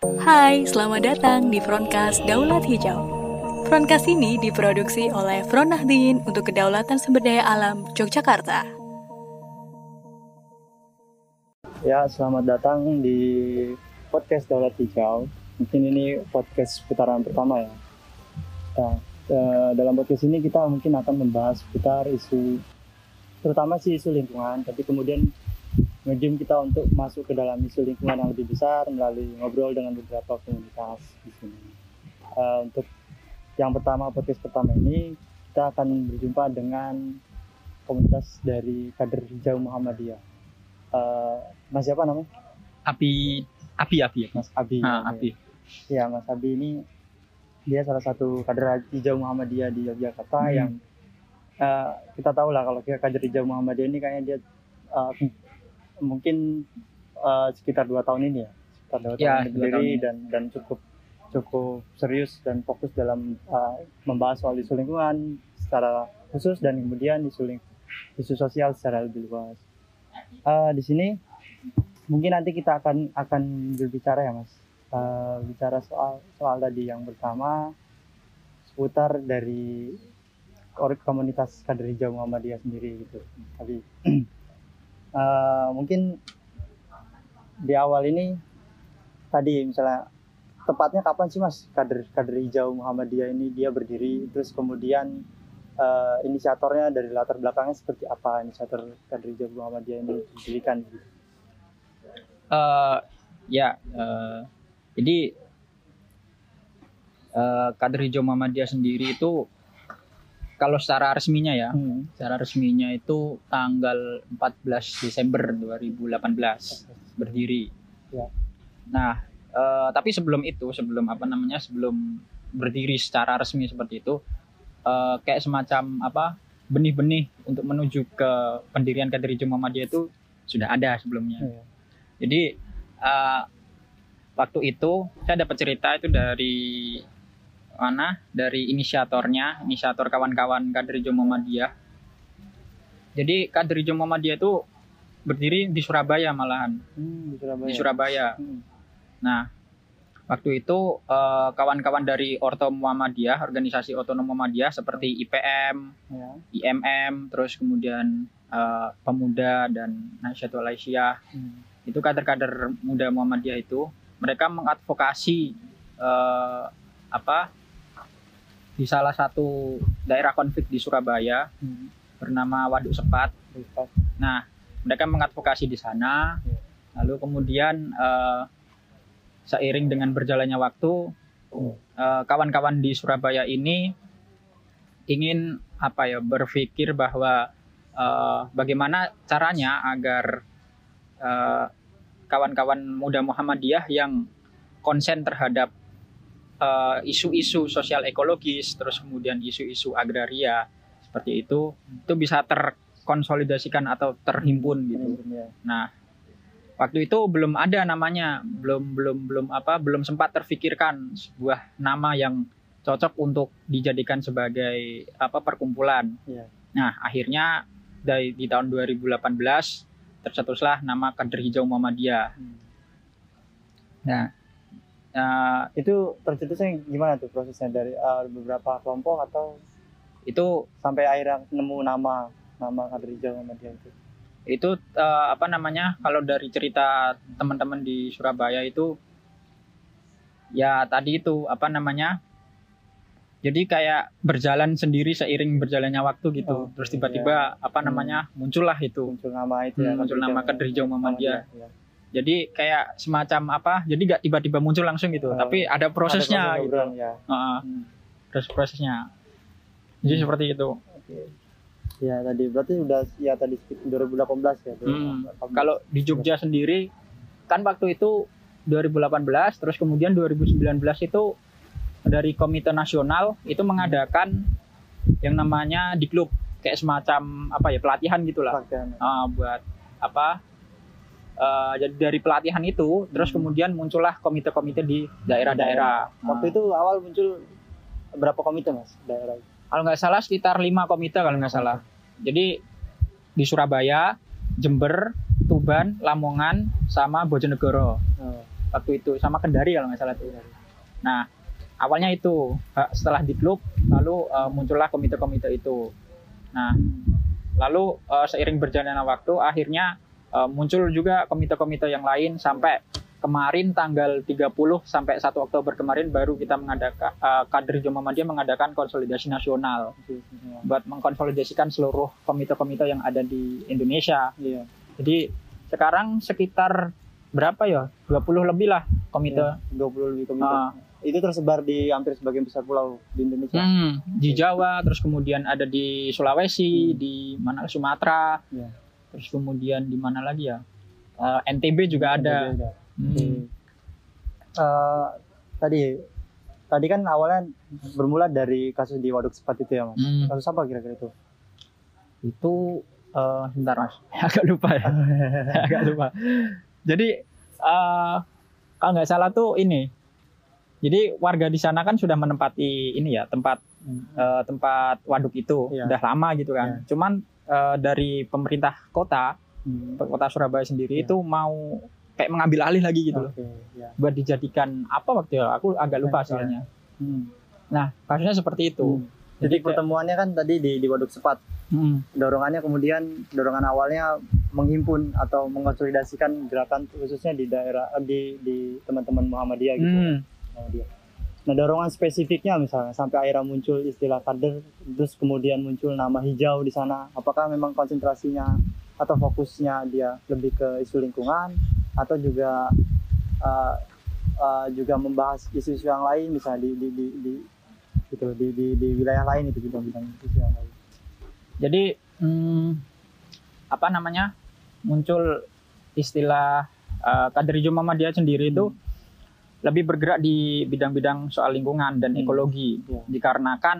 Hai, selamat datang di Frontcast Daulat Hijau. Frontcast ini diproduksi oleh Front Nahdien untuk Kedaulatan Sumber Daya Alam Yogyakarta. Ya, selamat datang di podcast Daulat Hijau. Mungkin ini podcast putaran pertama ya. Nah, eh, dalam podcast ini kita mungkin akan membahas seputar isu, terutama sih isu lingkungan, tapi kemudian ngejim kita untuk masuk ke dalam isu lingkungan yang lebih besar melalui ngobrol dengan beberapa komunitas di sini. Uh, untuk yang pertama podcast pertama ini kita akan berjumpa dengan komunitas dari kader hijau Muhammadiyah. Uh, mas siapa namanya? Abi Abi Abi Mas Abi. Ah, Abi. Ya Mas Abi ini dia salah satu kader hijau Muhammadiyah di Yogyakarta Hmm. yang uh, kita tahu lah kalau kader hijau Muhammadiyah ini kayaknya dia uh, mungkin uh, sekitar dua tahun ini ya sekitar dua tahun Ya, dua berdiri tahun ini. dan dan cukup cukup serius dan fokus dalam uh, membahas soal isu lingkungan secara khusus dan kemudian isu ling- isu sosial secara lebih luas. Uh, di sini mungkin nanti kita akan akan berbicara ya mas, Uh, bicara soal soal tadi yang pertama seputar dari komunitas kader hijau Muhammadiyah sendiri gitu. Tapi Eh, mungkin di awal ini tadi misalnya tepatnya kapan sih mas kader kader hijau Muhammadiyah ini dia berdiri terus kemudian eh, inisiatornya dari latar belakangnya seperti apa inisiator kader hijau Muhammadiyah ini didirikan gitu. Eh, ya, eh, jadi eh, kader hijau Muhammadiyah sendiri itu kalau secara resminya ya, Hmm. secara resminya itu tanggal 14 Desember 2018 berdiri. Ya. Nah, eh, tapi sebelum itu, sebelum apa namanya, sebelum berdiri secara resmi seperti itu, eh, kayak semacam apa benih-benih untuk menuju ke pendirian kader hijau Muhammadiyah itu sudah ada sebelumnya. Iya. Jadi eh, waktu itu saya dapat cerita itu dari mana? Dari inisiatornya, inisiator kawan-kawan kader hijau Muhammadiyah. Jadi kader hijau Muhammadiyah itu berdiri di Surabaya malahan, Hmm, di Surabaya. di Surabaya. Hmm. Nah, waktu itu eh, kawan-kawan dari Orto Muhammadiyah, organisasi otonom Muhammadiyah seperti IPM, Ya. IMM, terus kemudian eh, Pemuda dan Nahdlatul Aisyah Hmm. itu kader-kader muda Muhammadiyah itu mereka mengadvokasi eh, apa di salah satu daerah konflik di Surabaya Hmm. bernama Waduk Sepat. Nah, mereka mengadvokasi di sana. Iya. Lalu kemudian eh, seiring dengan berjalannya waktu, Hmm. eh, kawan-kawan di Surabaya ini ingin apa ya berpikir bahwa eh, bagaimana caranya agar kawan-kawan muda Muhammadiyah yang konsen terhadap eh, isu-isu sosial ekologis, terus kemudian isu-isu agraria seperti itu, itu bisa terkonsolidasikan atau terhimpun gitu. Ya. Nah, waktu itu belum ada namanya, belum belum belum apa, belum sempat terfikirkan sebuah nama yang cocok untuk dijadikan sebagai apa perkumpulan. Iya. Nah, akhirnya dari di tahun 2018 tercetuslah nama Kader Hijau Muhammadiyah. Hmm. Nah, Itu tercetusnya gimana tuh prosesnya dari uh, beberapa kelompok atau itu sampai akhirnya nemu nama nama kader hijau Muhammadiyah itu? itu eh, apa namanya kalau dari cerita teman-teman di Surabaya itu ya tadi itu apa namanya jadi kayak berjalan sendiri seiring berjalannya waktu gitu Oh, terus iya. tiba-tiba apa Hmm. namanya muncullah itu muncul nama itu ya Hmm, muncul nama Kader Hijau. Iya. Jadi kayak semacam apa jadi nggak tiba-tiba muncul langsung gitu Oh. tapi ada prosesnya Ada gitu ya. Heeh, Hmm. terus prosesnya jadi Hmm. seperti itu Oke. Ya tadi berarti udah ya tadi sekitar 2018 ya. Hmm. 2018. kalau di Jogja sendiri kan waktu itu 2018 terus kemudian 2019 itu dari komite nasional itu mengadakan yang namanya di klub kayak semacam apa ya pelatihan gitulah Pelatihan. Ah, buat apa eh, jadi dari pelatihan itu terus Hmm. kemudian muncullah komite-komite di daerah-daerah Waktu Ah. itu awal muncul berapa komite mas daerah? itu? kalau nggak salah sekitar lima komite kalau nggak salah jadi di Surabaya Jember Tuban Lamongan sama Bojonegoro Oh. waktu itu sama Kendari kalau nggak salah tuh. Nah awalnya itu uh, setelah di klub lalu uh, muncullah komite-komite itu. Nah lalu uh, seiring berjalannya waktu akhirnya uh, muncul juga komite-komite yang lain sampai kemarin tanggal 30 sampai 1 Oktober kemarin baru kita mengadakan uh, kader Muhammadiyah mengadakan konsolidasi nasional buat mengkonsolidasikan seluruh komite-komite yang ada di Indonesia. Iya. Jadi sekarang sekitar berapa ya? 20 lebih lah komite. Iya, 20 lebih komite. Ah. Itu tersebar di hampir sebagian besar pulau di Indonesia. Hmm, di Jawa, terus kemudian ada di Sulawesi, Hmm. di mana Sumatera, Iya. Terus kemudian di mana lagi ya? Eh, NTB juga ada. Ada. Hmm. Eh, tadi tadi kan awalnya bermula dari kasus di Waduk Sepat itu ya mas. Hmm. Kasus apa kira-kira itu? Itu eh sebentar mas, agak lupa ya, agak lupa. Jadi eh kalau nggak salah tuh ini. Jadi warga di sana kan sudah menempati ini ya tempat eh, tempat waduk itu Iya. udah lama gitu kan. Cuman eh, dari pemerintah kota Hmm. kota Surabaya sendiri Iya. itu mau kayak mengambil alih lagi gitu loh Oke, ya. buat dijadikan apa waktu itu aku agak lupa Iya. soalnya Hmm. nah kasusnya seperti itu Hmm. Jadi kayak- pertemuannya kan tadi di, di Waduk Sepat. Hmm, Dorongannya kemudian dorongan awalnya menghimpun atau mengonsolidasikan gerakan khususnya di daerah di di teman-teman Muhammadiyah gitu. hmm, Muhammadiyah. Nah dorongan spesifiknya misalnya sampai akhirnya muncul istilah kader, terus kemudian muncul nama hijau di sana. Apakah memang konsentrasinya atau fokusnya dia lebih ke isu lingkungan atau juga uh, uh, juga membahas isu-isu yang lain misalnya di di di, di gitu di, di di wilayah lain itu bidang-bidang isu yang lain. jadi hmm, apa namanya muncul istilah uh, kader hijau Muhammadiyah sendiri itu lebih bergerak di bidang-bidang soal lingkungan dan Hmm. ekologi Iya. dikarenakan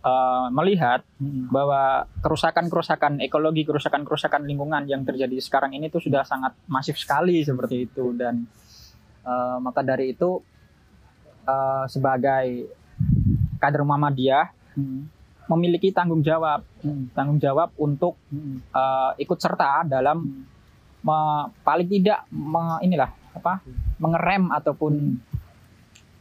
uh, melihat Hmm. bahwa kerusakan-kerusakan ekologi, kerusakan-kerusakan lingkungan yang terjadi sekarang ini tuh sudah sangat masif sekali seperti itu dan eh, maka dari itu eh, sebagai kader Muhammadiyah Hmm. memiliki tanggung jawab, Hmm. tanggung jawab untuk Hmm. eh, ikut serta dalam me- paling tidak me- inilah apa mengerem ataupun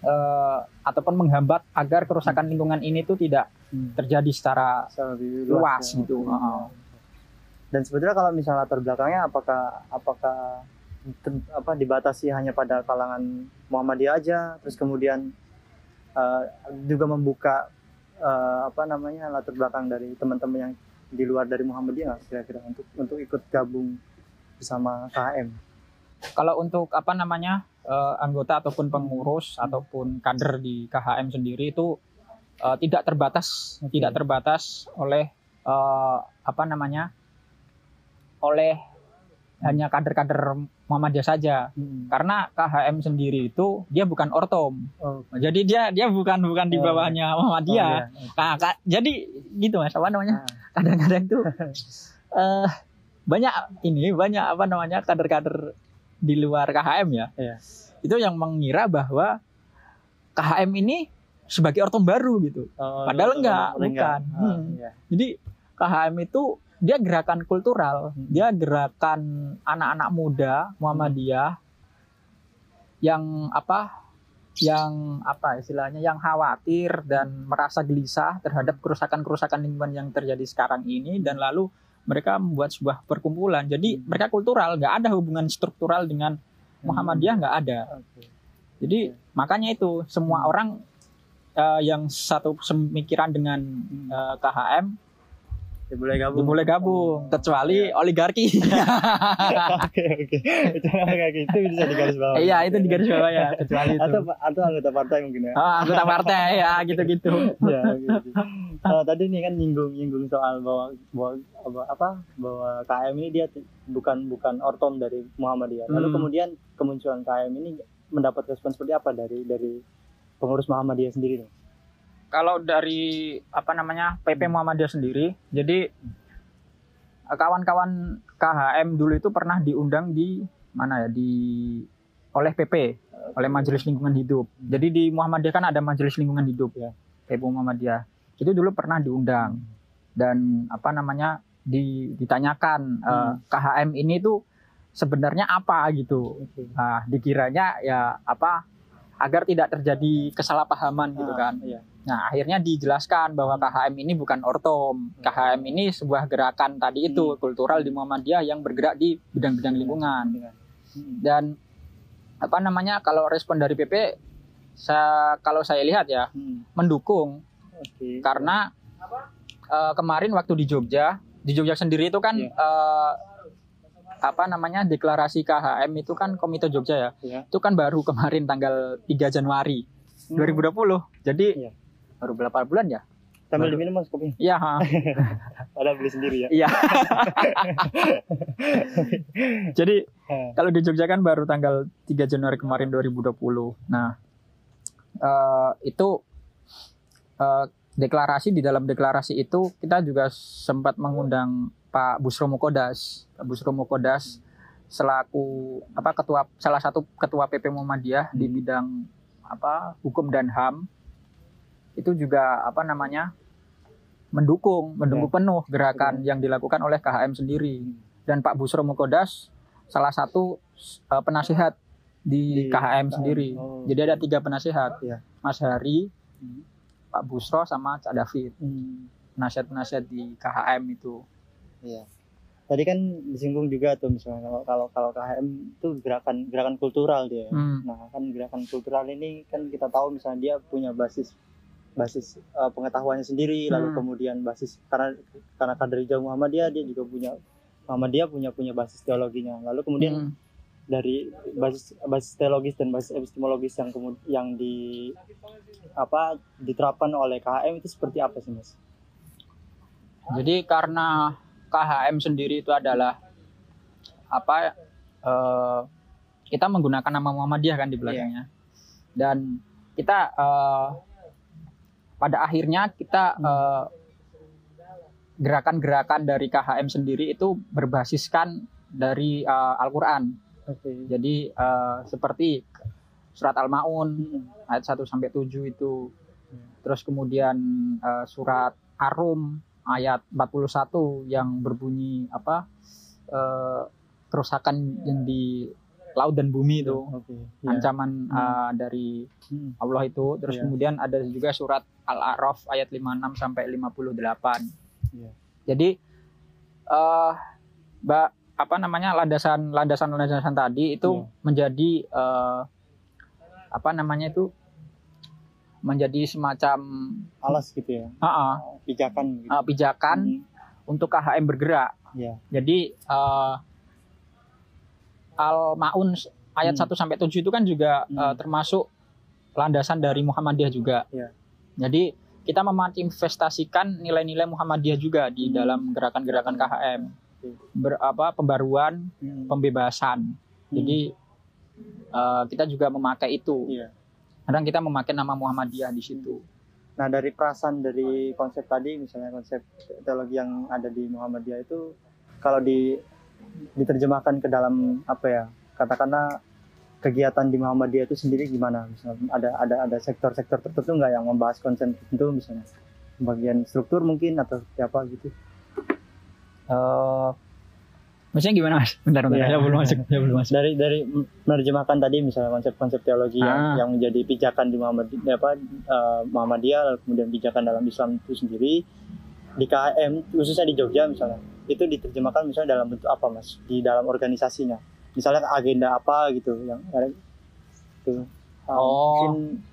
eh, ataupun menghambat agar kerusakan lingkungan ini tuh tidak Hmm. terjadi secara lebih luas ya. gitu. Hmm. Heeh. Dan sebetulnya kalau misalnya latar belakangnya apakah apakah ten- apa dibatasi hanya pada kalangan Muhammadiyah aja, terus kemudian eh, juga membuka eh, apa namanya latar belakang dari teman-teman yang di luar dari Muhammadiyah kira-kira untuk untuk ikut gabung bersama KM. Kalau untuk apa namanya eh, anggota ataupun pengurus ataupun kader di KHM sendiri itu eh, tidak terbatas, Oke. tidak terbatas oleh eh, apa namanya oleh hanya kader-kader Muhammadiyah saja. Karena KHM sendiri itu dia bukan ortom, Oh, jadi dia dia bukan bukan di Oh, bawahnya oh, Muhammadiyah. iya. Nah, ka- jadi gitu mas, apa namanya? Ah, kadang-kadang tuh eh banyak ini banyak apa namanya kader-kader di luar KHM ya Iya. itu yang mengira bahwa KHM ini sebagai ortom baru gitu oh, Padahal oh, enggak, oh, enggak. bukan. Ah, Hmm. iya. jadi KHM itu dia gerakan kultural Hmm. dia gerakan anak-anak muda Muhammadiyah yang apa yang apa istilahnya yang khawatir dan merasa gelisah terhadap kerusakan-kerusakan lingkungan yang terjadi sekarang ini dan lalu mereka membuat sebuah perkumpulan jadi Hmm. mereka kultural nggak ada hubungan struktural dengan Muhammadiyah nggak ada Oke. jadi makanya itu semua Hmm. orang eh, yang satu semikiran dengan Hmm. eh, KHM Ya, boleh gabung. boleh gabung Oh, kecuali iya. oligarki. Oke oke. Itu kayak gitu bisa digaris bawah. Iya itu di garis bawah ya kecuali itu. Atau atau anggota partai mungkin ya. Ah, anggota partai ya gitu-gitu. ya gitu. Eh, tadi nih kan nyinggung nyinggung soal bahwa bahwa apa, apa bahwa KM ini dia bukan bukan ortom dari Muhammadiyah. Lalu Hmm. kemudian kemunculan KM ini mendapat respon seperti apa dari dari pengurus Muhammadiyah sendiri nih? Kalau dari apa namanya PP Muhammadiyah sendiri, jadi eh, kawan-kawan KHM dulu itu pernah diundang di mana ya di oleh PP oleh Majelis Lingkungan Hidup. Jadi di Muhammadiyah kan ada Majelis Lingkungan Hidup ya, PP Muhammadiyah. Itu dulu pernah diundang dan apa namanya di, ditanyakan eh, Hmm. KHM ini tuh sebenarnya apa gitu. Nah, dikiranya ya apa agar tidak terjadi kesalahpahaman gitu Ah, kan. Iya. Nah, akhirnya dijelaskan bahwa KHM ini bukan ortom. KHM ini sebuah gerakan tadi itu Hmm. kultural di Muhammadiyah yang bergerak di bidang-bidang lingkungan. Dengan- Hmm. Dan apa namanya kalau respon dari PP saya kalau saya lihat ya Hmm. mendukung Oke. karena eh, kemarin waktu di Jogja di Jogja sendiri itu kan Iya. eh, apa namanya deklarasi KHM itu kan Komite Jogja ya Iya. itu kan baru kemarin tanggal 3 Januari Hmm. 2020 jadi Iya. Baru berapa bulan ya? Sambil diminum mas kopinya. iya ha. Ada beli sendiri ya. iya. Jadi kalau di Jogja kan baru tanggal 3 Januari kemarin 2020 nah eh, itu eh, deklarasi di dalam deklarasi itu kita juga sempat mengundang Pak Busro Mukodas Pak Busro Mukodas selaku apa ketua salah satu ketua PP Muhammadiyah di bidang apa hukum dan HAM itu juga apa namanya mendukung mendukung penuh gerakan yang dilakukan oleh KHM sendiri dan Pak Busro Mukodas salah satu eh, penasihat di, Di KHM KHM. sendiri Oh. jadi ada tiga penasihat Iya. Mas Hari Hmm. Pak Busro sama Cak David hmm. penasihat-penasihat di KHM itu Iya. Tadi kan disinggung juga tuh misalnya kalau kalau kalau KHM itu gerakan gerakan kultural dia. Hmm. Nah, kan gerakan kultural ini kan kita tahu misalnya dia punya basis basis eh, pengetahuannya sendiri lalu Hmm. kemudian basis karena karena kader hijau Muhammadiyah dia juga punya Muhammadiyah punya punya basis teologinya. Lalu kemudian Hmm. dari basis basis teologis dan basis epistemologis yang kemudian yang di apa diterapkan oleh KHM itu seperti apa sih Mas? Jadi karena KHM sendiri itu adalah apa eh, kita menggunakan nama Muhammadiyah kan di belakangnya. Dan kita eh, pada akhirnya kita eh, gerakan-gerakan dari KHM sendiri itu berbasiskan dari eh, Al-Qur'an. Oke. Jadi eh, seperti surat Al-Maun Hmm. ayat 1 sampai 7 itu. Terus kemudian eh, surat Arum ayat 41 yang berbunyi apa? eh, kerusakan yang di laut dan bumi itu. Ya. Ancaman Hmm. eh, dari Hmm. Allah itu. Terus Iya. kemudian ada juga surat Al-A'raf ayat 56 sampai 58. Iya. Jadi eh Mbak apa namanya landasan landasan landasan tadi itu Iya. menjadi eh, apa namanya itu menjadi semacam Alas gitu ya. ah, ah, Pijakan gitu. ah, pijakan Hmm. untuk KHM bergerak. Iya. Jadi eh, Al Maun ayat Hmm. 1 sampai 7 itu kan juga Hmm. eh, termasuk landasan dari Muhammadiyah juga. Iya. Jadi kita memanifestasikan nilai-nilai Muhammadiyah juga di Hmm. dalam gerakan-gerakan KHM. Ber, apa pembaruan, Hmm. pembebasan. Jadi eh, kita juga memakai itu. Iya. Kadang kita memakai nama Muhammadiyah di situ. Nah dari perasan dari konsep tadi misalnya konsep teologi yang ada di Muhammadiyah itu kalau di diterjemahkan ke dalam apa ya katakanlah kegiatan di Muhammadiyah itu sendiri gimana misalnya ada ada ada sektor-sektor tertentu nggak yang membahas konsep tertentu misalnya bagian struktur mungkin atau siapa gitu Eh maksudnya gimana mas? Bentar, bentar. Iya. Ya belum masuk. Ya belum masuk. dari dari menerjemahkan tadi misalnya konsep-konsep teologi yang Ah. yang menjadi pijakan di Muhammadiyah apa eh, Muhammadiyah lalu kemudian pijakan dalam Islam itu sendiri di KM khususnya di Jogja misalnya itu diterjemahkan misalnya dalam bentuk apa mas di dalam organisasinya misalnya agenda apa gitu yang itu Eh, Oh. mungkin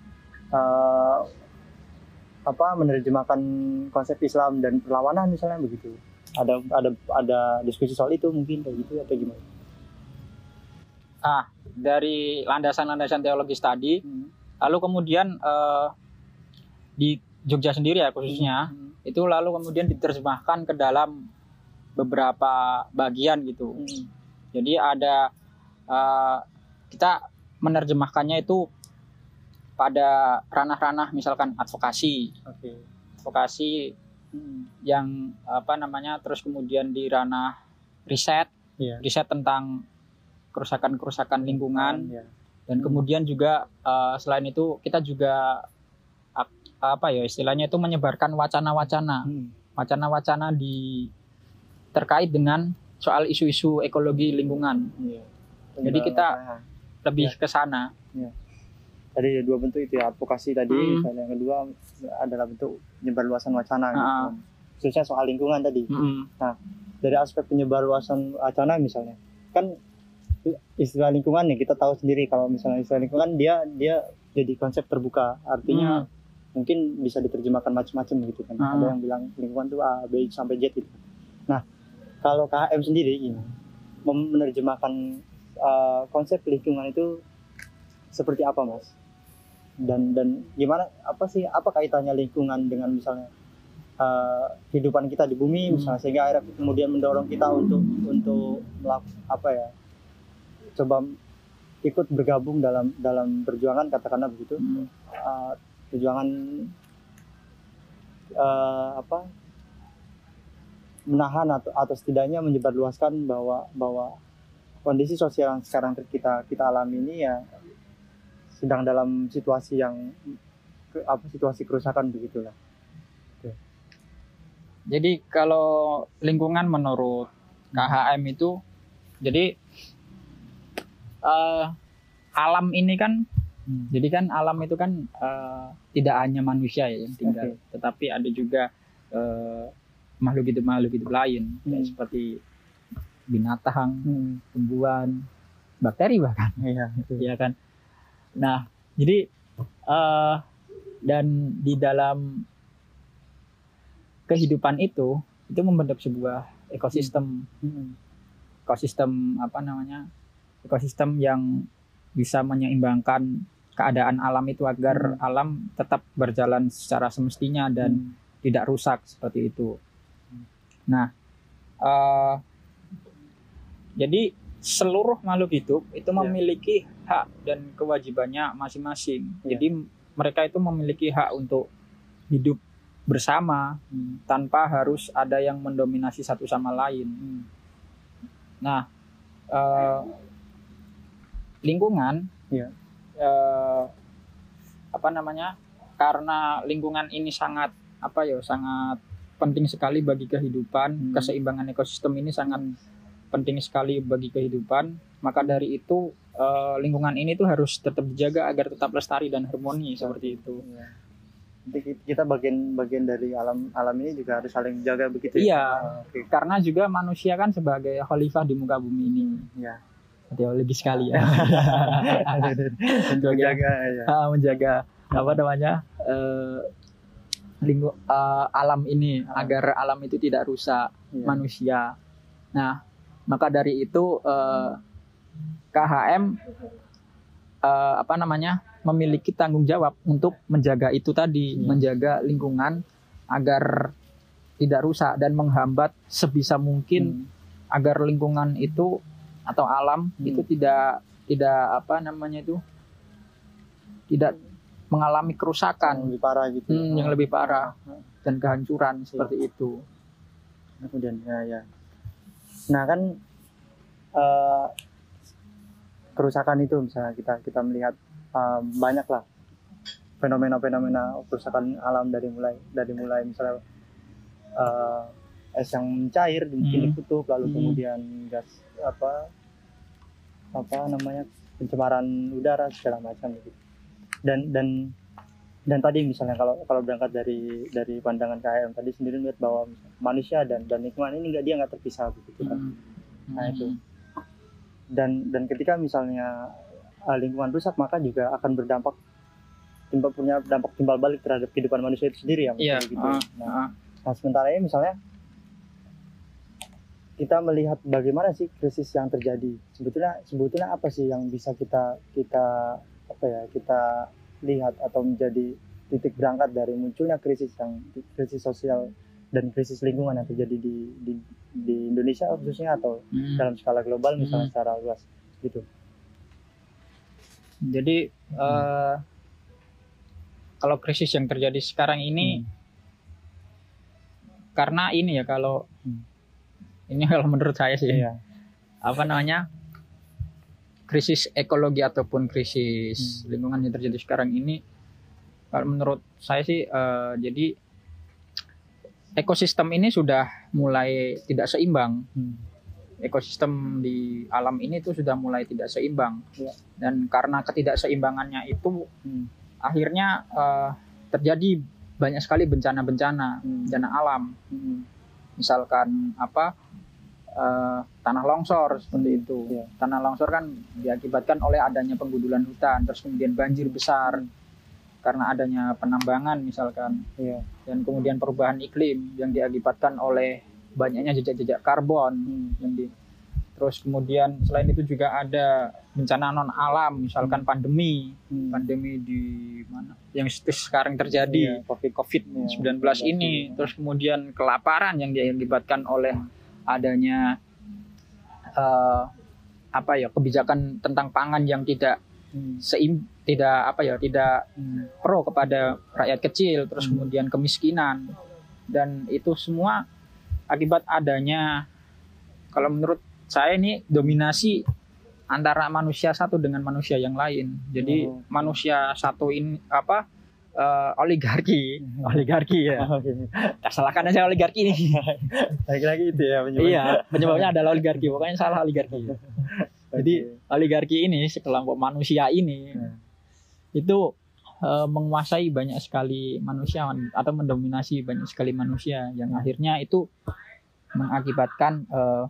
eh, apa menerjemahkan konsep Islam dan perlawanan misalnya begitu ada ada ada diskusi soal itu mungkin kayak gitu atau gimana Dari landasan-landasan teologis tadi, lalu kemudian eh, di Jogja sendiri ya khususnya, Hmm. itu lalu kemudian diterjemahkan ke dalam beberapa bagian gitu. Hmm. Jadi ada eh, kita menerjemahkannya itu pada ranah-ranah misalkan advokasi, Oke. advokasi yang apa namanya terus kemudian di ranah riset, Iya. riset tentang kerusakan-kerusakan lingkungan Ya. dan kemudian juga eh, selain itu kita juga ap- apa ya istilahnya itu menyebarkan wacana-wacana, Hmm. wacana-wacana di terkait dengan soal isu-isu ekologi lingkungan. Iya. Jadi kita Nah, lebih Ya. ke sana. tadi ada dua bentuk itu ya advokasi tadi Hmm. dan yang kedua adalah bentuk penyebarluasan wacana gitu. Ah. khususnya soal lingkungan tadi Mm-mm. dari aspek penyebarluasan wacana misalnya kan istilah lingkungan nih kita tahu sendiri kalau misalnya istilah lingkungan dia dia jadi konsep terbuka artinya mungkin bisa diterjemahkan macam-macam gitu kan Ah. ada yang bilang lingkungan tuh A B sampai Z gitu nah kalau KHM sendiri ini mem- menerjemahkan uh, konsep lingkungan itu seperti apa mas dan dan gimana apa sih apa kaitannya lingkungan dengan misalnya uh, kehidupan kita di bumi Hmm. misalnya sehingga akhirnya kemudian mendorong kita untuk untuk melak- apa ya coba ikut bergabung dalam dalam perjuangan katakanlah begitu Mm. uh, perjuangan uh, apa menahan atau atau setidaknya menyebarluaskan bahwa bahwa kondisi sosial yang sekarang kita kita alami ini ya sedang dalam situasi yang apa situasi kerusakan begitulah Jadi kalau lingkungan menurut KHM itu, jadi eh, alam ini kan, jadi kan alam itu kan eh, tidak hanya manusia ya yang tinggal, tetapi ada juga eh, makhluk hidup makhluk hidup lain, Hmm. seperti binatang, hmm. tumbuhan, bakteri bahkan. iya ya kan nah jadi eh dan di dalam kehidupan itu itu membentuk sebuah ekosistem Hmm. ekosistem apa namanya ekosistem yang bisa menyeimbangkan keadaan alam itu agar alam tetap berjalan secara semestinya dan Hmm. tidak rusak seperti itu. Nah, eh, jadi seluruh makhluk hidup itu Ya. memiliki hak dan kewajibannya masing-masing. Ya. Jadi mereka itu memiliki hak untuk hidup bersama Hmm. tanpa harus ada yang mendominasi satu sama lain. Hmm. Nah, eh, lingkungan, Iya. eh, apa namanya? Karena lingkungan ini sangat apa ya, sangat penting sekali bagi kehidupan. Hmm. Keseimbangan ekosistem ini sangat penting sekali bagi kehidupan. Maka dari itu eh, lingkungan ini tuh harus tetap dijaga agar tetap lestari dan harmoni seperti itu. Iya. Jadi kita bagian bagian dari alam alam ini juga harus saling jaga begitu Iya. ya. Ah, Oke. Karena juga manusia kan sebagai khalifah di muka bumi ini. Iya. Teologi sekali ya. Menjaga Jaga ya. Menjaga apa namanya eh, lingku eh, alam ini Ah. agar alam itu tidak rusak Iya. manusia. Nah, maka dari itu eh, KHM eh, apa namanya memiliki tanggung jawab untuk menjaga itu tadi, Iya. menjaga lingkungan agar tidak rusak dan menghambat sebisa mungkin Hmm. agar lingkungan itu atau alam Hmm. itu tidak tidak apa namanya itu tidak mengalami yang kerusakan lebih parah gitu. hmm, yang lebih parah Ah, dan kehancuran seperti itu. Kemudian ya ya. Nah kan eh, kerusakan itu misalnya kita kita melihat eh, banyak lah fenomena-fenomena kerusakan alam dari mulai dari mulai misalnya eh, es yang mencair mungkin Hmm. di kutub lalu Hmm. kemudian gas apa apa namanya pencemaran udara segala macam gitu dan dan dan tadi misalnya kalau kalau berangkat dari dari pandangan KM tadi sendiri melihat bahwa manusia dan dan lingkungan ini nggak dia nggak terpisah begitu kan Hmm. Nah, itu. dan dan ketika misalnya uh, lingkungan rusak maka juga akan berdampak timbal punya dampak timbal balik terhadap kehidupan manusia itu sendiri ya Iya. gitu. ah, Nah, ah. nah sementara ini misalnya kita melihat bagaimana sih krisis yang terjadi sebetulnya sebetulnya apa sih yang bisa kita kita apa ya kita lihat atau menjadi titik berangkat dari munculnya krisis yang krisis sosial dan krisis lingkungan yang terjadi di di, di Indonesia khususnya atau Hmm. dalam skala global misalnya Hmm. secara luas gitu. Jadi eh, kalau krisis yang terjadi sekarang ini karena ini ya kalau Hmm. ini kalau menurut saya sih Iya. apa namanya krisis ekologi ataupun krisis Hmm. lingkungan yang terjadi sekarang ini kalau menurut saya sih eh, jadi ekosistem ini sudah mulai tidak seimbang Hmm. ekosistem di alam ini tuh sudah mulai tidak seimbang Iya. dan karena ketidakseimbangannya itu Hmm. akhirnya eh, terjadi banyak sekali bencana-bencana Hmm. bencana alam Hmm. misalkan apa eh, tanah longsor seperti Hmm, itu iya. tanah longsor kan diakibatkan oleh adanya penggundulan hutan terus kemudian banjir besar Hmm. karena adanya penambangan misalkan Iya. dan kemudian perubahan iklim yang diakibatkan oleh banyaknya jejak-jejak karbon Hmm. yang di terus kemudian selain itu juga ada bencana non alam misalkan pandemi Hmm. pandemi di mana yang sekarang terjadi Iya, COVID. COVID-19 Iya, ini iya. terus kemudian kelaparan yang diakibatkan oleh adanya eh, apa ya kebijakan tentang pangan yang tidak Hmm. seim tidak apa ya tidak Hmm. pro kepada rakyat kecil terus Hmm. kemudian kemiskinan dan itu semua akibat adanya kalau menurut saya ini dominasi antara manusia satu dengan manusia yang lain jadi Oh. manusia satu ini apa eh, oligarki Hmm. oligarki ya salahkan aja oligarki ini Lagi-lagi itu ya penyebabnya. iya penyebabnya adalah oligarki pokoknya salah oligarki jadi Oke. oligarki ini sekelompok manusia ini Hmm. itu eh, menguasai banyak sekali manusia atau mendominasi banyak sekali manusia yang akhirnya itu mengakibatkan eh,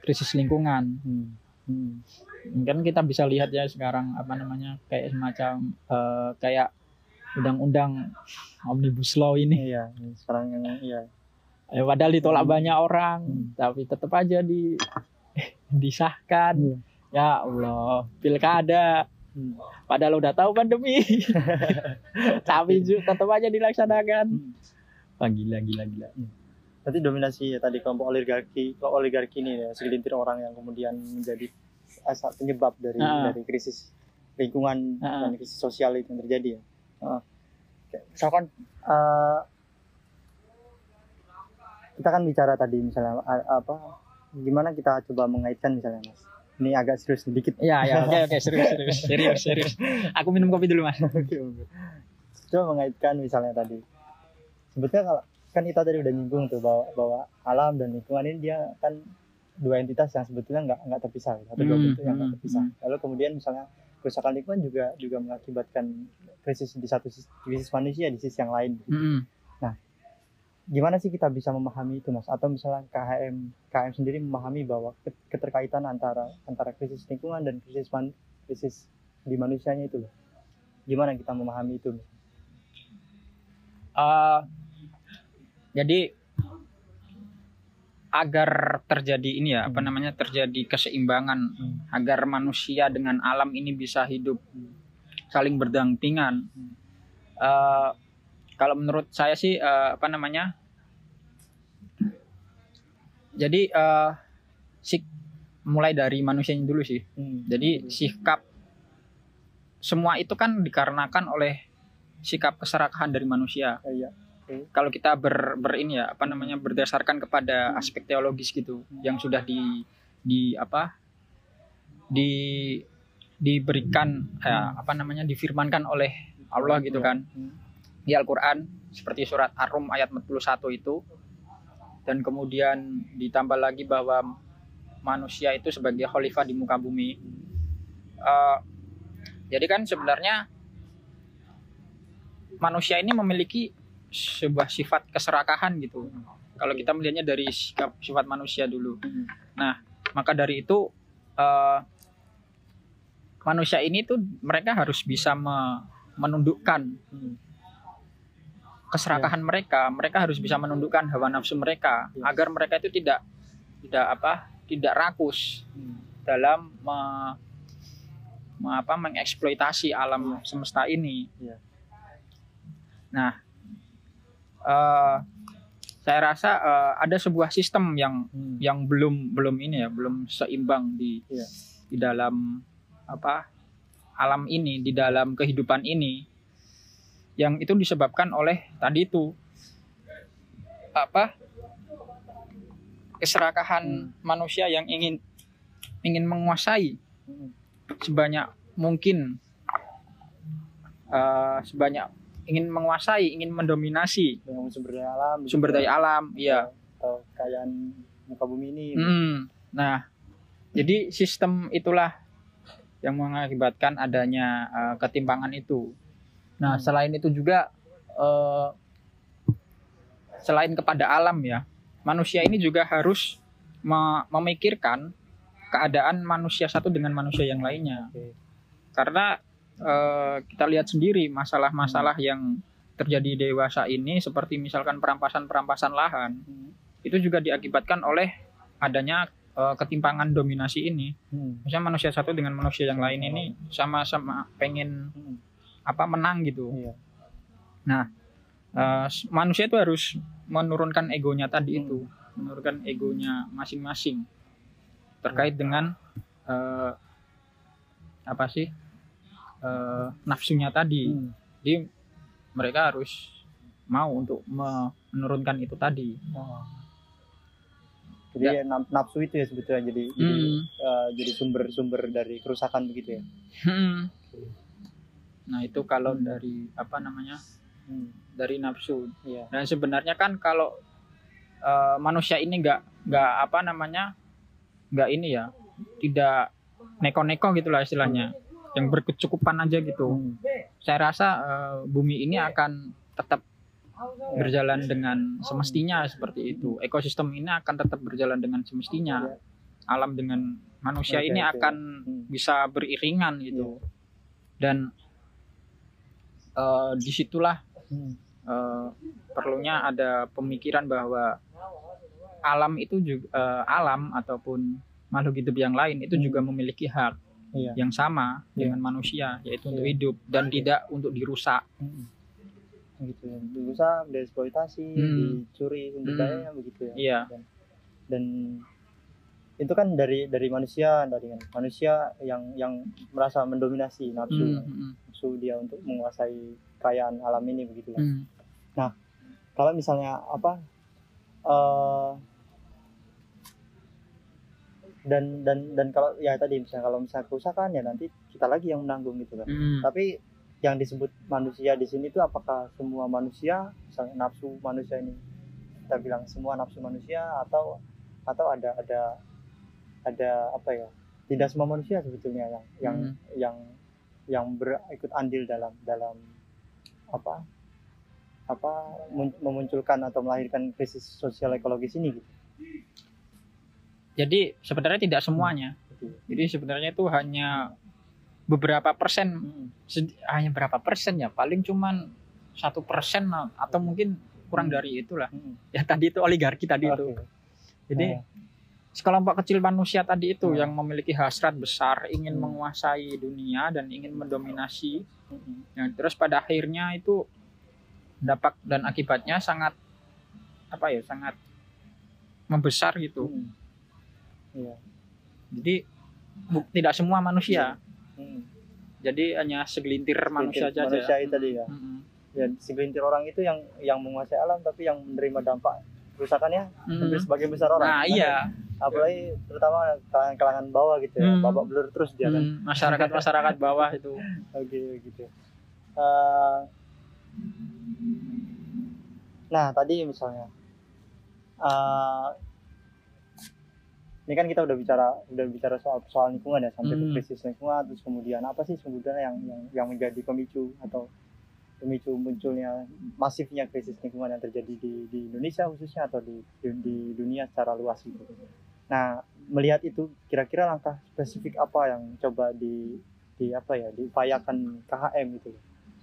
krisis lingkungan. Hmm. Hmm. Kan kita bisa lihat ya sekarang apa namanya kayak semacam eh, kayak undang-undang omnibus law ini. Iya, sekarang yang iya. Eh, padahal ditolak Hmm. banyak orang, Hmm. tapi tetap aja di disahkan. Iya. Ya Allah, pilkada. Hmm. Padahal udah tahu pandemi, tapi tetap aja dilaksanakan. Hmm. Wah gila gila gila. Berarti dominasi ya tadi kelompok oligarki, kelompok oligarki ini ya, segelintir orang yang kemudian menjadi asal penyebab dari Ah. dari krisis lingkungan Ah. dan krisis sosial itu yang terjadi ya. Kayak Misalkan eh, kita kan bicara tadi misalnya a- apa gimana kita coba mengaitkan misalnya mas ini agak serius sedikit Ya ya oke oke serius serius serius serius. Aku minum kopi dulu mas. Coba mengaitkan misalnya tadi. Sebetulnya kalau kan kita tadi udah nyinggung tuh bahwa, bahwa alam dan lingkungan ini dia kan dua entitas yang sebetulnya nggak nggak terpisah atau dua Hmm, bentuk yang nggak hmm, terpisah. hmm. Lalu kemudian misalnya kerusakan lingkungan juga juga mengakibatkan krisis di satu sisi krisis manusia di sisi yang lain. Mm-mm. Gimana sih kita bisa memahami itu mas? Atau misalnya KHM KHM sendiri memahami bahwa ke- keterkaitan antara antara krisis lingkungan dan krisis man, krisis di manusianya itu loh. Gimana kita memahami itu? Mas? Eh, jadi agar terjadi ini ya apa Hmm. namanya terjadi keseimbangan Hmm. agar manusia dengan alam ini bisa hidup Hmm. saling berdampingan. Hmm. Eh, kalau menurut saya sih eh, apa namanya? Jadi eh, sik mulai dari manusianya dulu sih. Hmm. Jadi sikap semua itu kan dikarenakan oleh sikap keserakahan dari manusia. Iya. Kalau kita ber, ber ini ya apa namanya berdasarkan kepada Hmm. aspek teologis gitu yang sudah di di apa di diberikan eh, apa namanya difirmankan oleh Allah gitu Iya. kan Hmm. di Al-Qur'an seperti surat Ar-Rum ayat 41 itu dan kemudian ditambah lagi bahwa manusia itu sebagai khalifah di muka bumi. Eh, jadi kan sebenarnya manusia ini memiliki sebuah sifat keserakahan gitu. Kalau kita melihatnya dari sikap sifat manusia dulu, Hmm. maka dari itu eh, manusia ini tuh mereka harus bisa me- menundukkan Hmm. keserakahan mereka. Mereka harus bisa menundukkan hawa nafsu mereka Ya. agar mereka itu tidak tidak apa tidak rakus Hmm. dalam me- me- apa mengeksploitasi alam semesta ini. Nah, eh, saya rasa eh, ada sebuah sistem yang Hmm. yang belum belum ini ya belum seimbang di Iya. di dalam apa alam ini di dalam kehidupan ini yang itu disebabkan oleh tadi itu apa keserakahan manusia yang ingin ingin menguasai Hmm. sebanyak mungkin eh, sebanyak ingin menguasai ingin mendominasi dengan sumber daya alam gitu sumber ya. daya alam iya atau kekayaan muka bumi ini Mm. Nah, jadi sistem itulah yang mengakibatkan adanya uh, ketimpangan itu. Nah, Hmm. selain itu juga uh, selain kepada alam ya, manusia ini juga harus me- memikirkan keadaan manusia satu dengan manusia yang lainnya. Oke. Karena uh, kita lihat sendiri masalah-masalah yang terjadi dewasa ini seperti misalkan perampasan-perampasan lahan Hmm. itu juga diakibatkan oleh adanya uh, ketimpangan dominasi ini. Hmm. Misalnya manusia satu dengan manusia yang lain ini sama-sama pengen Hmm. apa menang gitu. Iya. Uh, s- manusia itu harus menurunkan egonya tadi Hmm. itu, menurunkan egonya masing-masing terkait dengan uh, apa sih uh, nafsunya tadi. Hmm. Jadi mereka harus mau untuk me- menurunkan itu tadi. Oh. Jadi naf- nafsu itu ya sebetulnya jadi jadi, Hmm. eh, jadi sumber-sumber dari kerusakan begitu ya. Hmm. Nah itu kalau dari apa namanya Hmm. dari nafsu. Iya. Dan sebenarnya kan kalau eh, manusia ini nggak nggak apa namanya nggak ini ya tidak neko-neko gitulah istilahnya yang berkecukupan aja gitu. Hmm. Saya rasa eh, bumi ini akan tetap berjalan dengan semestinya seperti itu. Ekosistem ini akan tetap berjalan dengan semestinya. Alam dengan manusia Oke, ini oke. akan Hmm. bisa beriringan gitu. Dan eh, di situlah Hmm. eh, perlunya ada pemikiran bahwa alam itu juga eh, alam ataupun makhluk hidup yang lain itu Hmm. juga memiliki hak Iya. yang sama Iya. dengan manusia yaitu untuk Iya. hidup dan tidak untuk dirusak. Hmm. Gitu ya. Dirusak, dieksploitasi, Hmm. dicuri sumber Hmm. dayanya begitu ya. Iya. Dan, dan itu kan dari dari manusia, dari manusia yang yang merasa mendominasi nafsu, Hmm, hmm, nafsu dia untuk menguasai kekayaan alam ini begitu ya. hmm. kalau misalnya apa eh dan dan dan kalau ya tadi misalnya kalau misalnya kerusakan ya nanti kita lagi yang menanggung gitu kan Hmm. tapi yang disebut manusia di sini itu apakah semua manusia misalnya nafsu manusia ini kita bilang semua nafsu manusia atau atau ada ada ada apa ya tidak semua manusia sebetulnya yang yang Hmm. yang yang berikut andil dalam dalam apa apa mun- memunculkan atau melahirkan krisis sosial ekologis ini gitu. Jadi sebenarnya tidak semuanya. Jadi sebenarnya itu hanya beberapa persen, Hmm. hanya berapa persen ya? Paling cuman satu persen atau mungkin kurang Hmm. dari itulah. Hmm. Ya tadi itu oligarki tadi itu. Jadi Nah, sekelompok kecil manusia tadi itu Hmm. yang memiliki hasrat besar ingin Hmm. menguasai dunia dan ingin mendominasi hmm. yang terus pada akhirnya itu dampak dan akibatnya sangat apa ya sangat membesar gitu Hmm. Iya. jadi bu- tidak semua manusia Hmm. jadi hanya segelintir manusia saja manusia itu tadi ya. Mm-mm. ya segelintir orang itu yang yang menguasai alam tapi yang menerima dampak kerusakannya Mm. hampir sebagian besar orang nah iya apalagi terutama kalangan-kalangan bawah gitu ya Hmm. babak belur terus dia kan Mm, masyarakat masyarakat bawah itu oke gitu Eh, nah tadi misalnya eh, ini kan kita udah bicara udah bicara soal soal lingkungan ya sampai Hmm. ke krisis lingkungan terus kemudian apa sih sebetulnya yang yang yang menjadi pemicu atau pemicu munculnya masifnya krisis lingkungan yang terjadi di, di Indonesia khususnya atau di, di di dunia secara luas gitu. Nah melihat itu kira-kira langkah spesifik apa yang coba di di apa ya diupayakan KHM gitu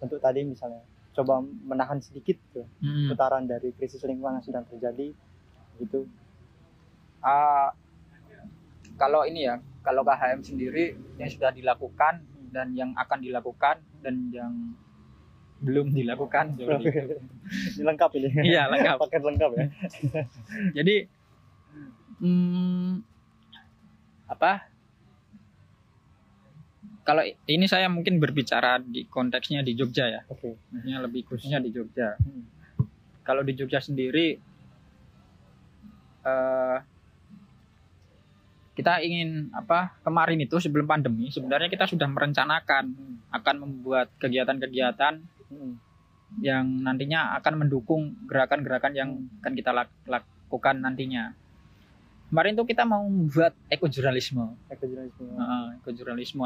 untuk tadi misalnya coba menahan sedikit tuh Mm. putaran dari krisis lingkungan yang sedang terjadi gitu. Ah, kalau ini ya kalau KHM sendiri yang sudah dilakukan dan yang akan dilakukan dan yang belum dilakukan itu. ini lengkap ini. Iya, lengkap. Paket lengkap ya. Jadi hmm, apa? Kalau ini saya mungkin berbicara di konteksnya di Jogja ya, Oke. maksudnya lebih khususnya di Jogja. Hmm. Kalau di Jogja sendiri eh, kita ingin apa? Kemarin itu sebelum pandemi sebenarnya kita sudah merencanakan akan membuat kegiatan-kegiatan Hmm. yang nantinya akan mendukung gerakan-gerakan yang akan kita lak- lakukan nantinya. kemarin tuh kita mau buat ekojurnalisme Ekojurnalisme. Heeh, ekojurnalisme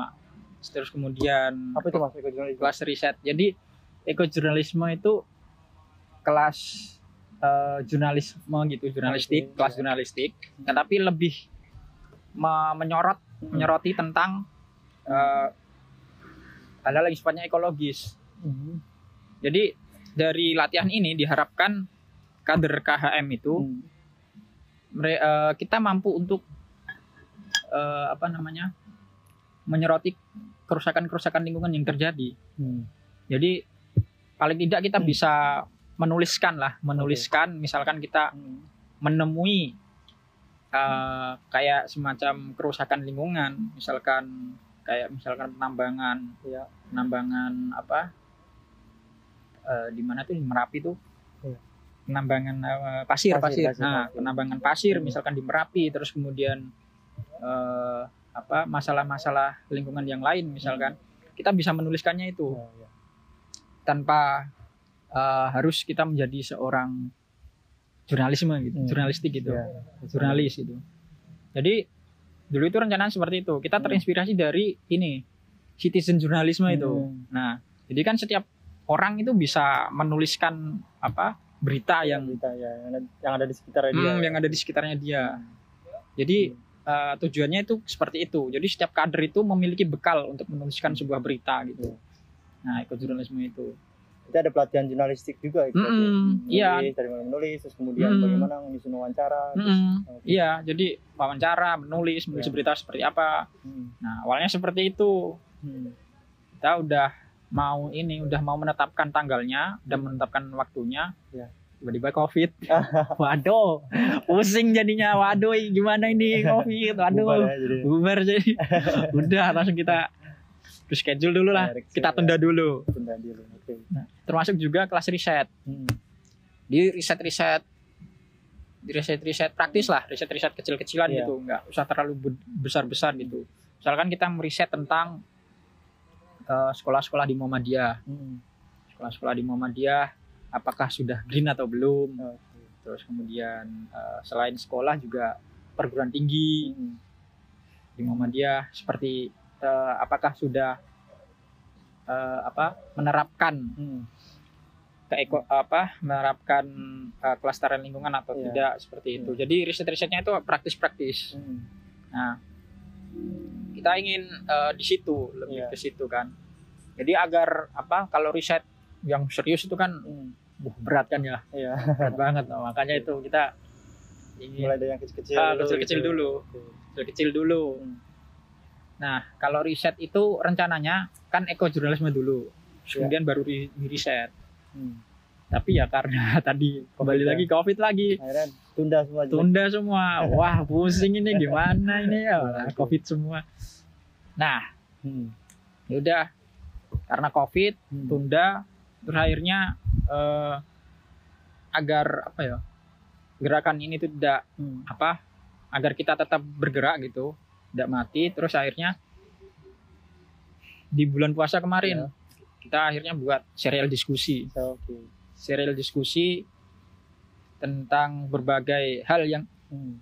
terus kemudian Apa itu mas ekojurnalisme? kelas riset jadi ekojurnalisme itu kelas eh, jurnalisme gitu jurnalistik Oke, kelas iya. jurnalistik Nah, tapi lebih menyorot menyoroti tentang eh, hal-hal yang sifatnya ekologis Hmm. jadi dari latihan ini diharapkan kader KHM itu Hmm. mere- eh, kita mampu untuk eh, apa namanya menyoroti kerusakan-kerusakan lingkungan yang terjadi. Hmm. Jadi paling tidak kita Hmm. bisa menuliskan lah, menuliskan misalkan kita Hmm. menemui eh, kayak semacam kerusakan lingkungan, misalkan kayak misalkan penambangan, Iya. penambangan apa eh, di mana tuh Merapi tuh Iya. penambangan eh, pasir, Pasir, pasir, pasir, nah pasir. penambangan pasir Hmm. misalkan di Merapi, terus kemudian eh, apa masalah-masalah lingkungan yang lain misalkan kita bisa menuliskannya itu Iya, iya. tanpa eh, harus kita menjadi seorang jurnalisme gitu, Hmm. jurnalistik gitu, Iya. jurnalis gitu. Jadi dulu itu rencana seperti itu. Kita Hmm. terinspirasi dari ini citizen jurnalisme itu. Hmm. Nah, jadi kan setiap orang itu bisa menuliskan apa berita yang berita ya yang ada, yang ada di sekitar dia. hmm, yang ada di sekitarnya dia. Jadi eh, tujuannya itu seperti itu. Jadi setiap kader itu memiliki bekal untuk menuliskan sebuah berita gitu. Nah, ekojurnalisme itu. Itu ada pelatihan jurnalistik juga gitu. Mm-mm, Menulis, iya. dari menulis terus kemudian Mm. bagaimana menyusun wawancara. Mm-mm. Oke. Iya, jadi wawancara, menulis, menulis Iya. berita seperti apa. Hmm. Nah, awalnya seperti itu. Hmm. Kita udah mau ini, udah mau menetapkan tanggalnya, udah menetapkan waktunya. Iya. Tiba-tiba COVID. Waduh, pusing jadinya. Waduh, gimana ini COVID? Waduh, Bubar ya, jadi. bubar jadi. udah langsung kita schedule dulu lah. Direct Kita ya. tunda dulu. Tunda dulu. Oke. Termasuk juga kelas riset. Hmm. Di riset-riset di riset-riset praktis lah, riset-riset kecil-kecilan Iya. gitu, nggak usah terlalu be- besar-besar gitu. Misalkan kita meriset tentang eh, sekolah-sekolah di Muhammadiyah, Hmm. sekolah-sekolah di Muhammadiyah, apakah sudah green atau belum? Oke. Terus kemudian eh, selain sekolah juga perguruan tinggi Hmm. di Muhammadiyah seperti eh, apakah sudah eh, apa menerapkan Hmm. ke eko apa menerapkan uh, kelestarian lingkungan atau Iya. tidak seperti itu. Jadi riset-risetnya itu praktis-praktis. Hmm. Nah, kita ingin uh, di situ lebih Iya. ke situ kan. Jadi agar apa kalau riset yang serius itu kan Hmm. uh, berat kan ya, Iya. berat banget. Nah, makanya itu kita ingin Mulai dari yang kecil-kecil. ah, dulu kecil-kecil gitu. dulu, kecil-kecil dulu. Hmm. Nah, kalau riset itu rencananya kan ekojurnalisme dulu, Iya. kemudian baru di, di riset. Hmm. Tapi ya karena tadi kembali ya. lagi COVID lagi, Akhirnya tunda semua. tunda semua. Wah, pusing ini gimana ini ya, covid semua. Nah, Hmm. ya udah karena covid Hmm. tunda, terus akhirnya eh, agar apa ya gerakan ini tuh tidak Hmm. apa, agar kita tetap bergerak gitu, tidak mati. Terus akhirnya di bulan puasa kemarin Ya. kita akhirnya buat serial diskusi, So, Oke. serial diskusi tentang berbagai hal yang Hmm.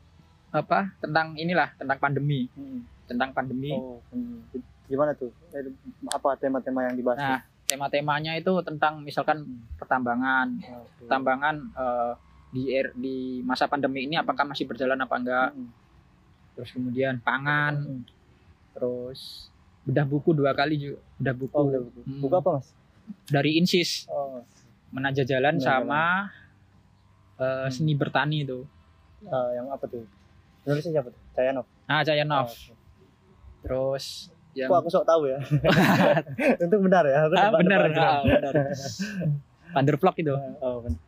apa tentang inilah tentang pandemi Hmm. tentang pandemi Oh, hmm. Gimana tuh? Eh, Apa tema-tema yang dibahas? nah tema-temanya itu tentang misalkan pertambangan tuh? Oke. pertambangan eh, di er- di masa pandemi ini apakah masih berjalan apa enggak Hmm. Terus kemudian pangan Hmm. terus bedah buku dua kali juga bedah buku Oh, udah buku. Hmm. Buku apa, Mas? dari insis Oh, menajah jalan Menajah sama eh, Hmm. seni bertani itu eh, yang apa tuh? Penulisnya siapa tuh? Cayanov. ah Cayanov Oh, oke. terus yang Kok aku sok tahu ya? Untuk benar ya? Ah, aja. ah, bener Vandervlog itu Oh, benar.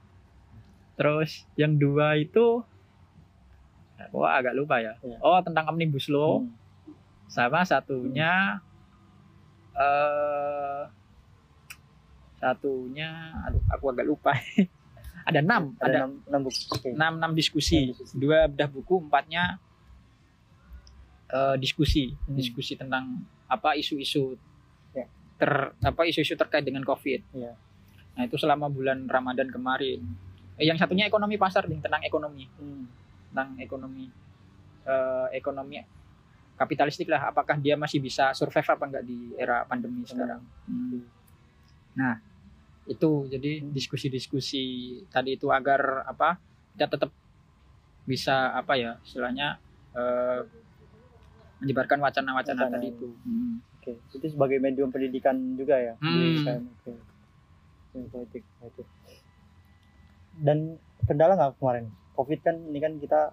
Terus yang dua itu wah agak lupa ya. Iya. Oh tentang omnibus law Hmm. sama satunya eh satunya aduh aku agak lupa. ada enam, Ada ada enam, enam buku. Oke. enam enam diskusi. Enam diskusi. Dua bedah buku, empatnya eh, diskusi, Hmm. diskusi tentang apa isu-isu Ya. ter apa isu-isu terkait dengan COVID. Iya. Nah itu selama bulan Ramadan kemarin. Eh, yang satunya ekonomi pasar nih tentang ekonomi. Hmm. Tentang ekonomi eh, ekonomi kapitalistik lah apakah dia masih bisa survive apa enggak di era pandemi sekarang Hmm. nah itu jadi diskusi-diskusi tadi itu agar apa kita tetap bisa apa ya istilahnya eh, menyebarkan wacana-wacana Wacana. tadi itu Hmm. Oke, itu sebagai medium pendidikan juga ya Hmm. Oke. Politik itu. Dan kendala nggak kemarin? Covid kan ini kan kita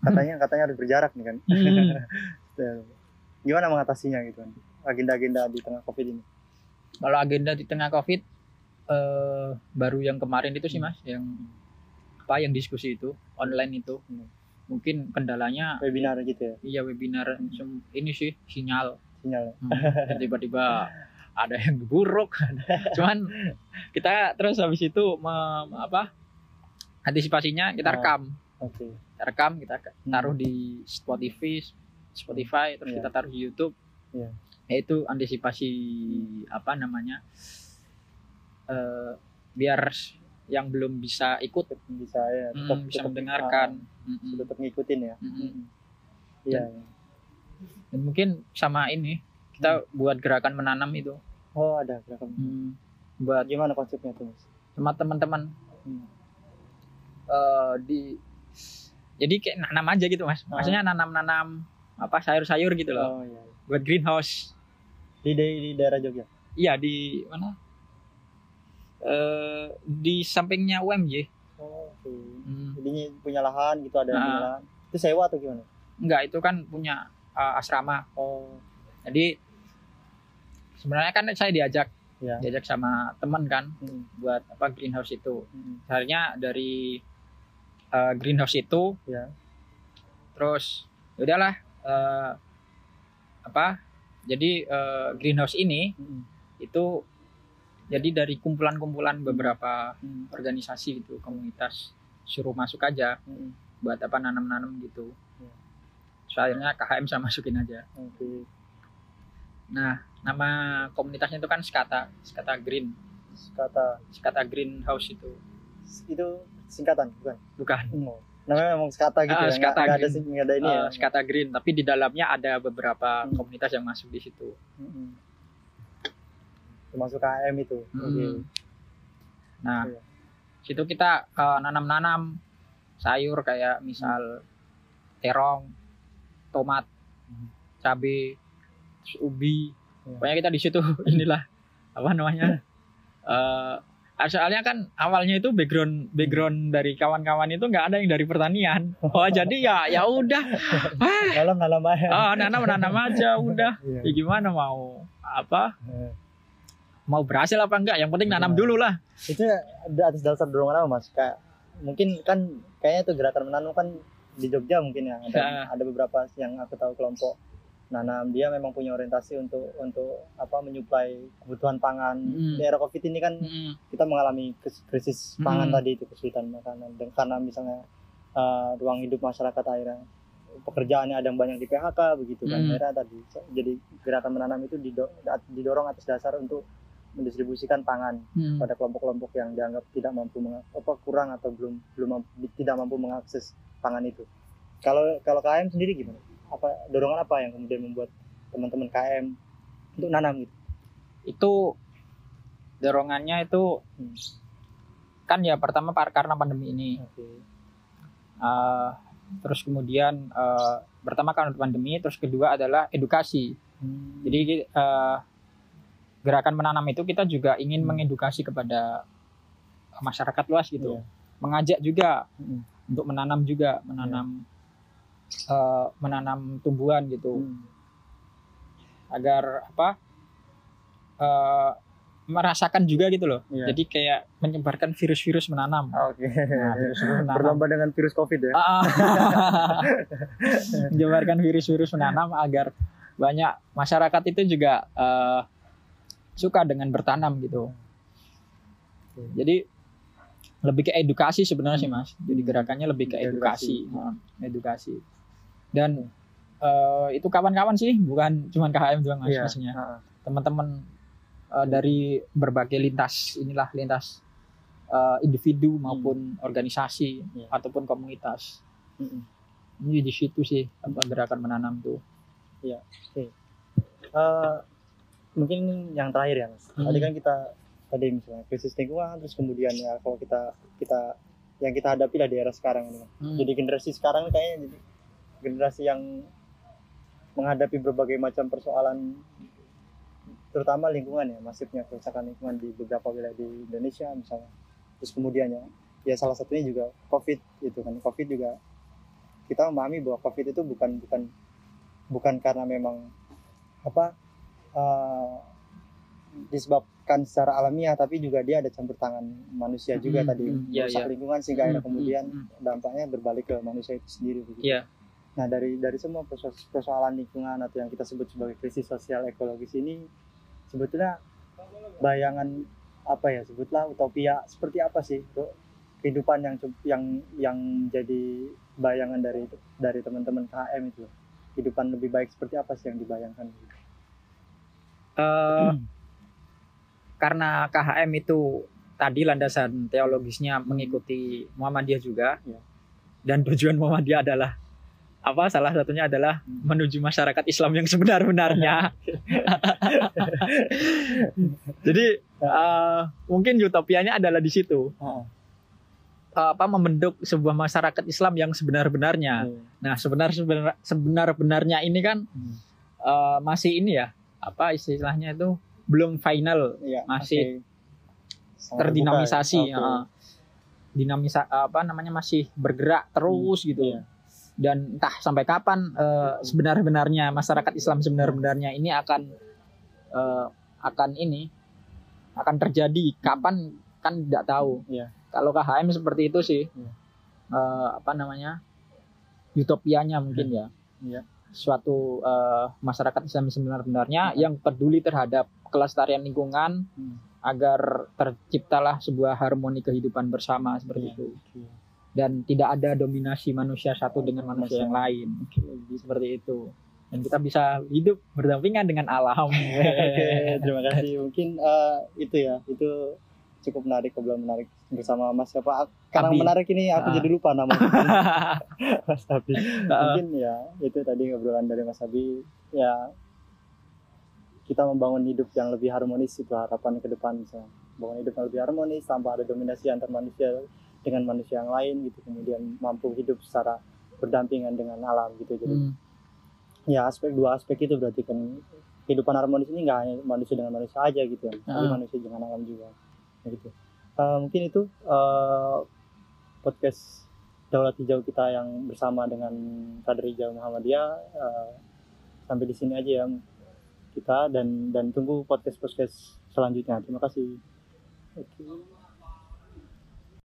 katanya katanya harus berjarak nih kan. Hmm. Gimana mengatasinya gitu kan? Agenda-agenda di tengah Covid ini. kalau agenda di tengah covid eh, baru yang kemarin itu sih mas yang apa yang diskusi itu online itu Hmm. mungkin kendalanya Webinar gitu ya, iya webinar sem- ini sih sinyal sinyal. Hmm, tiba-tiba ada yang buruk cuman kita terus habis itu me- apa antisipasinya kita Oh. rekam Oke. kita rekam kita Hmm. taruh di Spotify Spotify terus Iya. kita taruh di YouTube Iya. yaitu antisipasi apa namanya eh, biar yang belum bisa ikut Bisa ya, mm, tetap bisa tetap- mendengarkan ah, Mm-mm. tetap ngikutin ya. Mm-mm. Mm-mm. Iya. iya. dan mungkin sama ini kita buat gerakan menanam itu Oh, ada gerakan. Hmm, buat Gimana konsepnya tuh, Mas? sama teman-teman Hmm. Eh, di jadi kayak nanam aja gitu mas Ah. maksudnya nanam-nanam apa sayur-sayur gitu loh Oh iya. buat greenhouse Di, di, di daerah Jogja. iya di mana eh di sampingnya UMJ Oh, oke. Hmm, Jadi punya lahan gitu ada yang punya Ah. lahan. Itu sewa atau gimana? enggak itu kan punya eh, asrama Oh, jadi sebenarnya kan saya diajak ya. diajak sama teman kan Hmm. buat apa greenhouse itu Hmm. akhirnya dari eh, greenhouse itu Ya. terus ya udahlah eh, apa jadi eh, greenhouse ini Hmm. itu jadi dari kumpulan-kumpulan beberapa Hmm. organisasi gitu komunitas suruh masuk aja Hmm. buat apa nanam-nanam gitu Ya. Terus akhirnya KHM saya masukin aja Oke. nah nama komunitasnya itu kan Skata Skata Green Kata Skata Greenhouse itu itu singkatan bukan? bukan Oh. Namanya memang skata gitu Ah, ya. Skata Nggak, ada Green. sing- nggak ada ini ya. Eh, Skata Green tapi di dalamnya ada beberapa Hmm. komunitas yang masuk di situ Hmm. Termasuk KM itu. Oke. Hmm. Nah, Iya. situ kita eh, nanam-nanam sayur kayak misal terong, tomat, Hmm. terus ubi. Iya. Pokoknya kita di situ inilah apa namanya? eh soalnya kan awalnya itu background background dari kawan-kawan itu nggak ada yang dari pertanian. Oh jadi ya ya udah, Dalam dalam aja. ah nanam nanam aja udah. Iya. Ya gimana mau apa? Eh. Mau berhasil apa enggak? Yang penting nanam Iya. dulu lah. Itu ada atas dasar dorongan apa mas? Kayak mungkin kan kayaknya itu gerakan menanam kan di Jogja mungkin ya ada, Ya. ada beberapa yang aku tahu kelompok nanam dia memang punya orientasi untuk untuk apa menyuplai kebutuhan pangan Mm. di era covid ini kan Mm-mm. kita mengalami kris- krisis pangan Mm. tadi itu kesulitan makanan dan karena misalnya uh, ruang hidup masyarakat akhirnya pekerjaannya ada yang banyak di PHK begitu kan Mm. akhirnya tadi jadi gerakan menanam itu dido- didorong atas dasar untuk mendistribusikan pangan Mm. pada kelompok-kelompok yang dianggap tidak mampu apa kurang atau belum belum mampu- tidak mampu mengakses pangan itu. Kalau kalau KM sendiri gimana? Apa dorongan apa yang kemudian membuat teman-teman KM untuk nanam gitu? itu dorongannya itu Hmm. kan ya pertama karena pandemi ini Oke. Eh, terus kemudian eh, pertama karena pandemi terus kedua adalah edukasi Hmm. jadi eh, gerakan menanam itu kita juga ingin Hmm. mengedukasi kepada masyarakat luas gitu Iya. mengajak juga Hmm. untuk menanam juga menanam eh, menanam tumbuhan gitu Hmm. agar apa eh, merasakan juga gitu loh Iya. jadi kayak menyebarkan virus-virus menanam Oke. Nah, menanam. Berlomba dengan virus Covid ya. Ah, menyebarkan virus-virus menanam agar banyak masyarakat itu juga eh, suka dengan bertanam gitu. Jadi lebih ke edukasi sebenarnya sih mas. Jadi gerakannya lebih ke edukasi, Edukasi. Heeh, edukasi. Dan eh, itu kawan-kawan sih, bukan cuma KHM doang mas, Iya. maksudnya Ah, teman-teman eh, dari berbagai lintas inilah lintas eh, individu maupun organisasi Iya. ataupun komunitas. mm-mm. Ini di situ sih apa gerakan menanam tuh. Eh, mungkin yang terakhir ya mas Hmm. tadi kan kita tadi misalnya krisis lingkungan terus kemudian ya kalau kita kita yang kita hadapi lah di era sekarang ini. Hmm. jadi generasi sekarang kayaknya jadi generasi yang menghadapi berbagai macam persoalan terutama lingkungan ya masifnya kerusakan lingkungan di beberapa wilayah di Indonesia misalnya terus kemudian ya ya salah satunya juga COVID itu kan COVID juga kita memahami bahwa COVID itu bukan bukan bukan karena memang apa eh, disebabkan secara alamiah tapi juga dia ada campur tangan manusia juga Hmm, tadi hmm, iya, merusak iya. lingkungan sehingga akhirnya Hmm, kemudian hmm, dampaknya berbalik ke manusia itu sendiri. Iya. Nah dari dari semua perso- persoalan lingkungan atau yang kita sebut sebagai krisis sosial ekologis ini sebetulnya bayangan apa ya sebutlah utopia seperti apa sih Bro? kehidupan yang yang yang jadi bayangan dari dari teman-teman KM itu kehidupan lebih baik seperti apa sih yang dibayangkan Eh, karena KHM itu tadi landasan teologisnya mengikuti Muhammadiyah juga Ya. dan tujuan Muhammadiyah adalah apa salah satunya adalah Hmm. menuju masyarakat Islam yang sebenar-benarnya jadi eh, mungkin utopianya adalah di situ. Eh, apa membentuk sebuah masyarakat Islam yang sebenar-benarnya Iya. nah sebenar sebenar-benarnya ini kan Hmm. eh, masih ini ya apa istilahnya itu belum final Iya, Masih sangat terdinamisasi ya. ya. dinamisa apa namanya masih bergerak terus gitu Iya. Dan entah sampai kapan eh, sebenar-benarnya masyarakat Islam sebenar-benarnya ini akan eh, akan ini akan terjadi kapan kan tidak tahu Iya. kalau KHM seperti itu sih Iya. eh, apa namanya utopianya mungkin ya Iya. suatu eh, masyarakat Islam sebenar-benarnya yang peduli terhadap kelestarian lingkungan Hmm. agar terciptalah sebuah harmoni kehidupan bersama seperti Iya. itu Oke. Dan tidak ada dominasi manusia satu dengan manusia yang lain seperti itu dan kita bisa hidup berdampingan dengan alam Oke, terima kasih. Mungkin eh, itu ya, itu cukup menarik, obrolan menarik bersama Mas siapa? Karena Abi. menarik ini aku Ah. jadi lupa nama Mas Abi. Mungkin ya itu tadi obrolan dari Mas Abi. Ya kita membangun hidup yang lebih harmonis itu harapan ke depan misalnya. Bangun hidup yang lebih harmonis tanpa ada dominasi antar manusia dengan manusia yang lain gitu. Kemudian mampu hidup secara berdampingan dengan alam gitu. Jadi Hmm, ya aspek dua aspek itu berarti kan kehidupan harmonis ini nggak hanya manusia dengan manusia aja gitu ya tapi Ah. manusia dengan alam juga gitu Eh, mungkin itu eh, podcast Daulat Hijau kita yang bersama dengan Kader Hijau Muhammadiyah eh, sampai di sini aja ya kita dan dan tunggu podcast podcast selanjutnya terima kasih Oke.